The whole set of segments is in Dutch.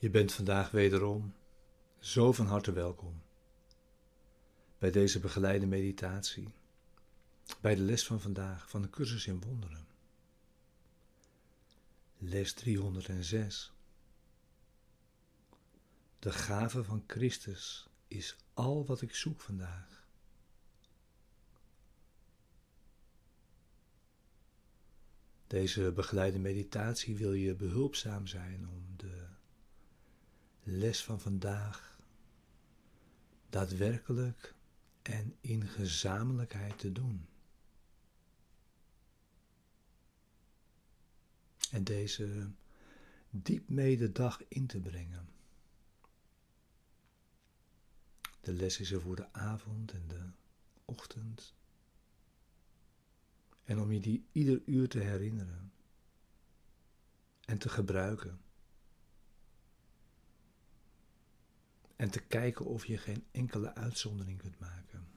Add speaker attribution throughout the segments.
Speaker 1: Je bent vandaag wederom zo van harte welkom bij deze begeleide meditatie, bij de les van vandaag van de cursus in wonderen. Les 306. De gave van Christus is al wat ik zoek vandaag. Deze begeleide meditatie wil je behulpzaam zijn om de les van vandaag daadwerkelijk en in gezamenlijkheid te doen. En deze diep mee de dag in te brengen. De les is er voor de avond en de ochtend. En om je die ieder uur te herinneren en te gebruiken. En te kijken of je geen enkele uitzondering kunt maken.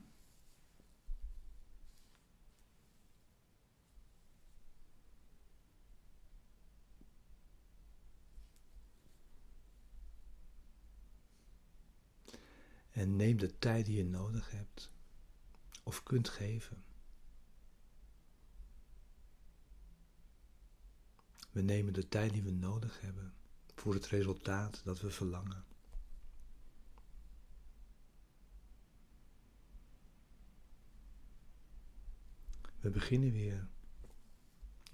Speaker 1: En neem de tijd die je nodig hebt of kunt geven. We nemen de tijd die we nodig hebben voor het resultaat dat we verlangen. We beginnen weer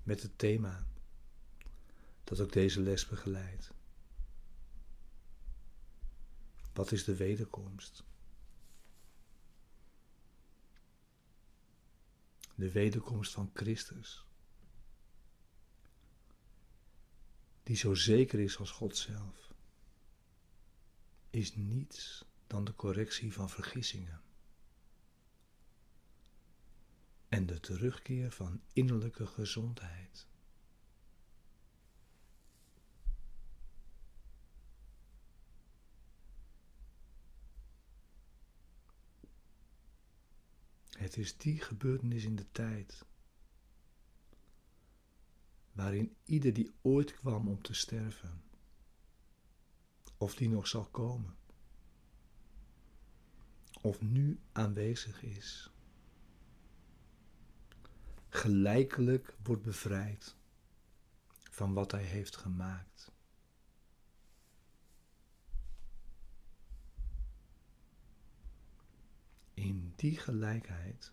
Speaker 1: met het thema dat ook deze les begeleidt. Wat is de wederkomst? De wederkomst van Christus, die zo zeker is als God zelf, is niets dan de correctie van vergissingen en de terugkeer van innerlijke gezondheid. Het is die gebeurtenis in de tijd waarin ieder die ooit kwam om te sterven, of die nog zal komen, of nu aanwezig is, gelijkelijk wordt bevrijd van wat hij heeft gemaakt. In die gelijkheid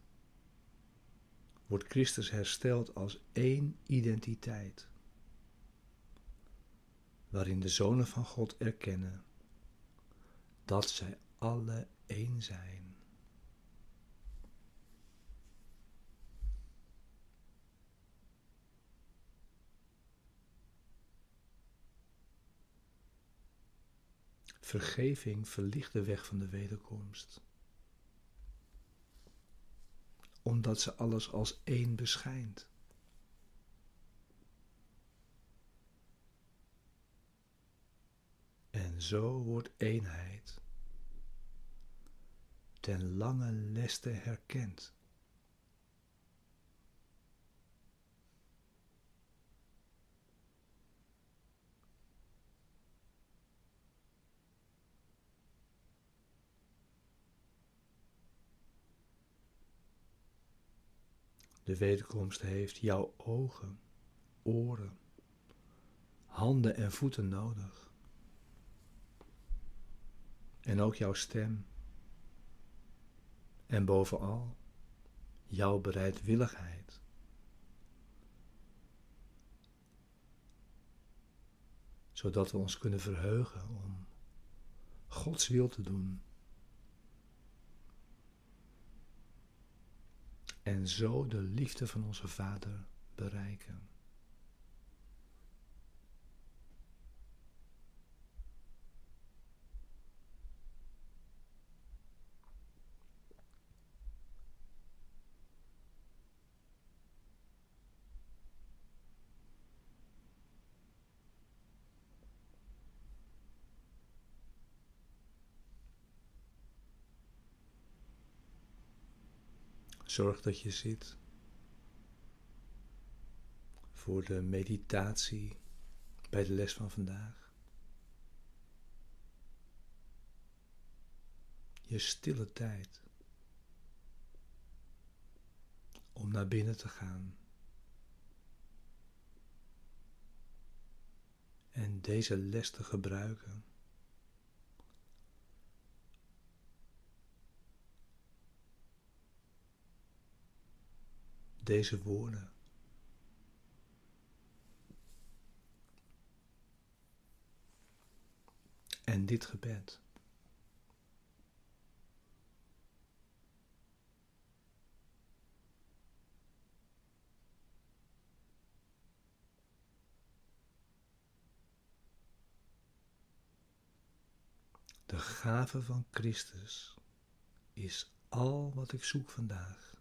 Speaker 1: wordt Christus hersteld als één identiteit, waarin de zonen van God erkennen dat zij alle één zijn. Vergeving verlicht de weg van de wederkomst. Omdat ze alles als één beschijnt. En zo wordt eenheid ten lange leste herkend. De wederkomst heeft jouw ogen, oren, handen en voeten nodig. En ook jouw stem. En bovenal jouw bereidwilligheid. Zodat we ons kunnen verheugen om Gods wil te doen. En zo de liefde van onze Vader bereiken. Zorg dat je zit voor de meditatie bij de les van vandaag. Je stille tijd om naar binnen te gaan. En deze les te gebruiken Deze woorden. En dit gebed. De gave van Christus is al wat ik zoek vandaag.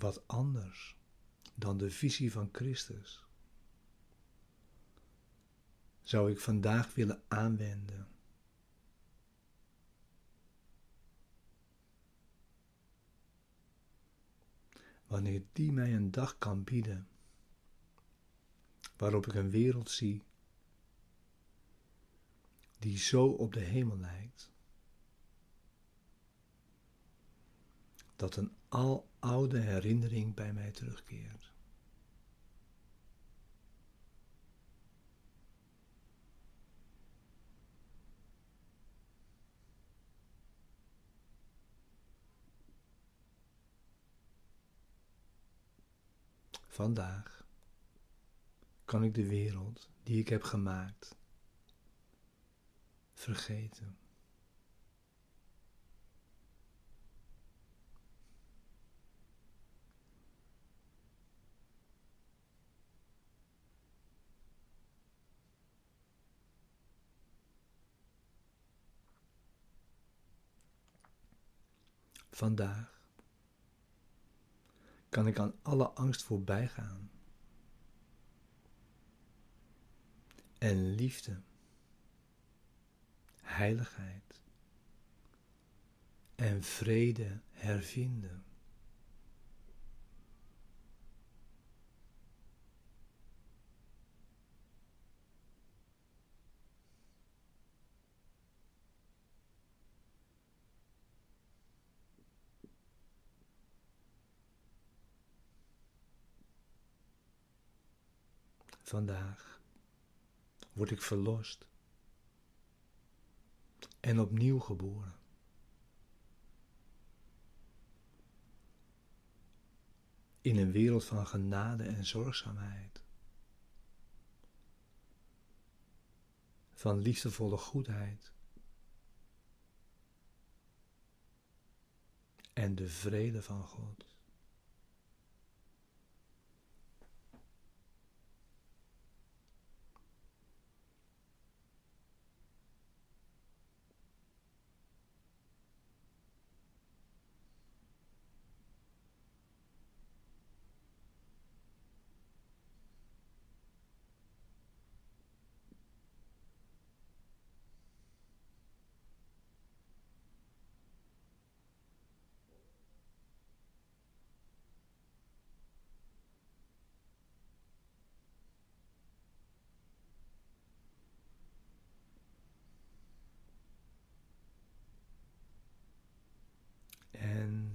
Speaker 1: Wat anders dan de visie van Christus zou ik vandaag willen aanwenden. Wanneer die mij een dag kan bieden waarop ik een wereld zie die zo op de hemel lijkt, dat een aloude herinnering bij mij terugkeert. Vandaag kan ik de wereld die ik heb gemaakt vergeten. Vandaag kan ik aan alle angst voorbij gaan. En liefde, heiligheid en vrede hervinden. Vandaag word ik verlost en opnieuw geboren. In een wereld van genade en zorgzaamheid. Van liefdevolle goedheid. En de vrede van God.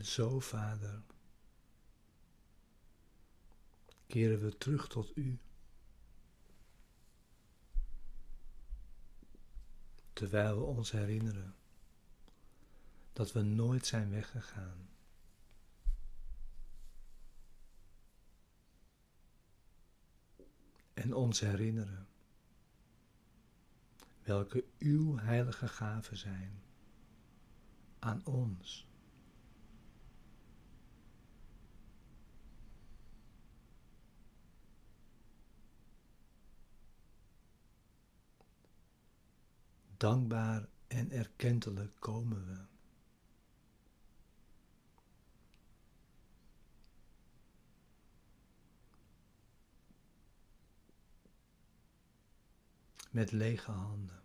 Speaker 1: Zo, Vader, keren we terug tot U. Terwijl we ons herinneren dat we nooit zijn weggegaan. En ons herinneren welke uw heilige gaven zijn aan ons. Dankbaar en erkentelijk komen we. met lege handen.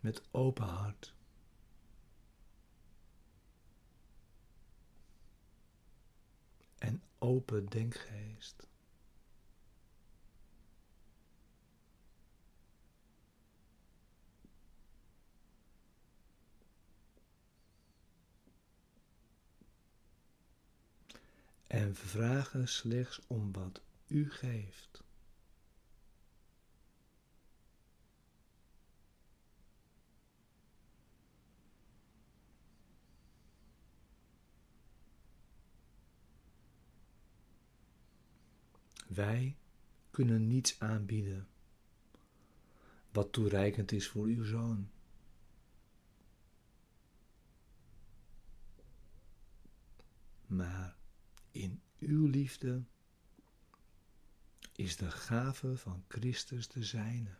Speaker 1: Met open hart. En open denkgeest. En vragen slechts om wat u geeft. Wij kunnen niets aanbieden wat toereikend is voor uw zoon. Maar in uw liefde is de gave van Christus de zijne.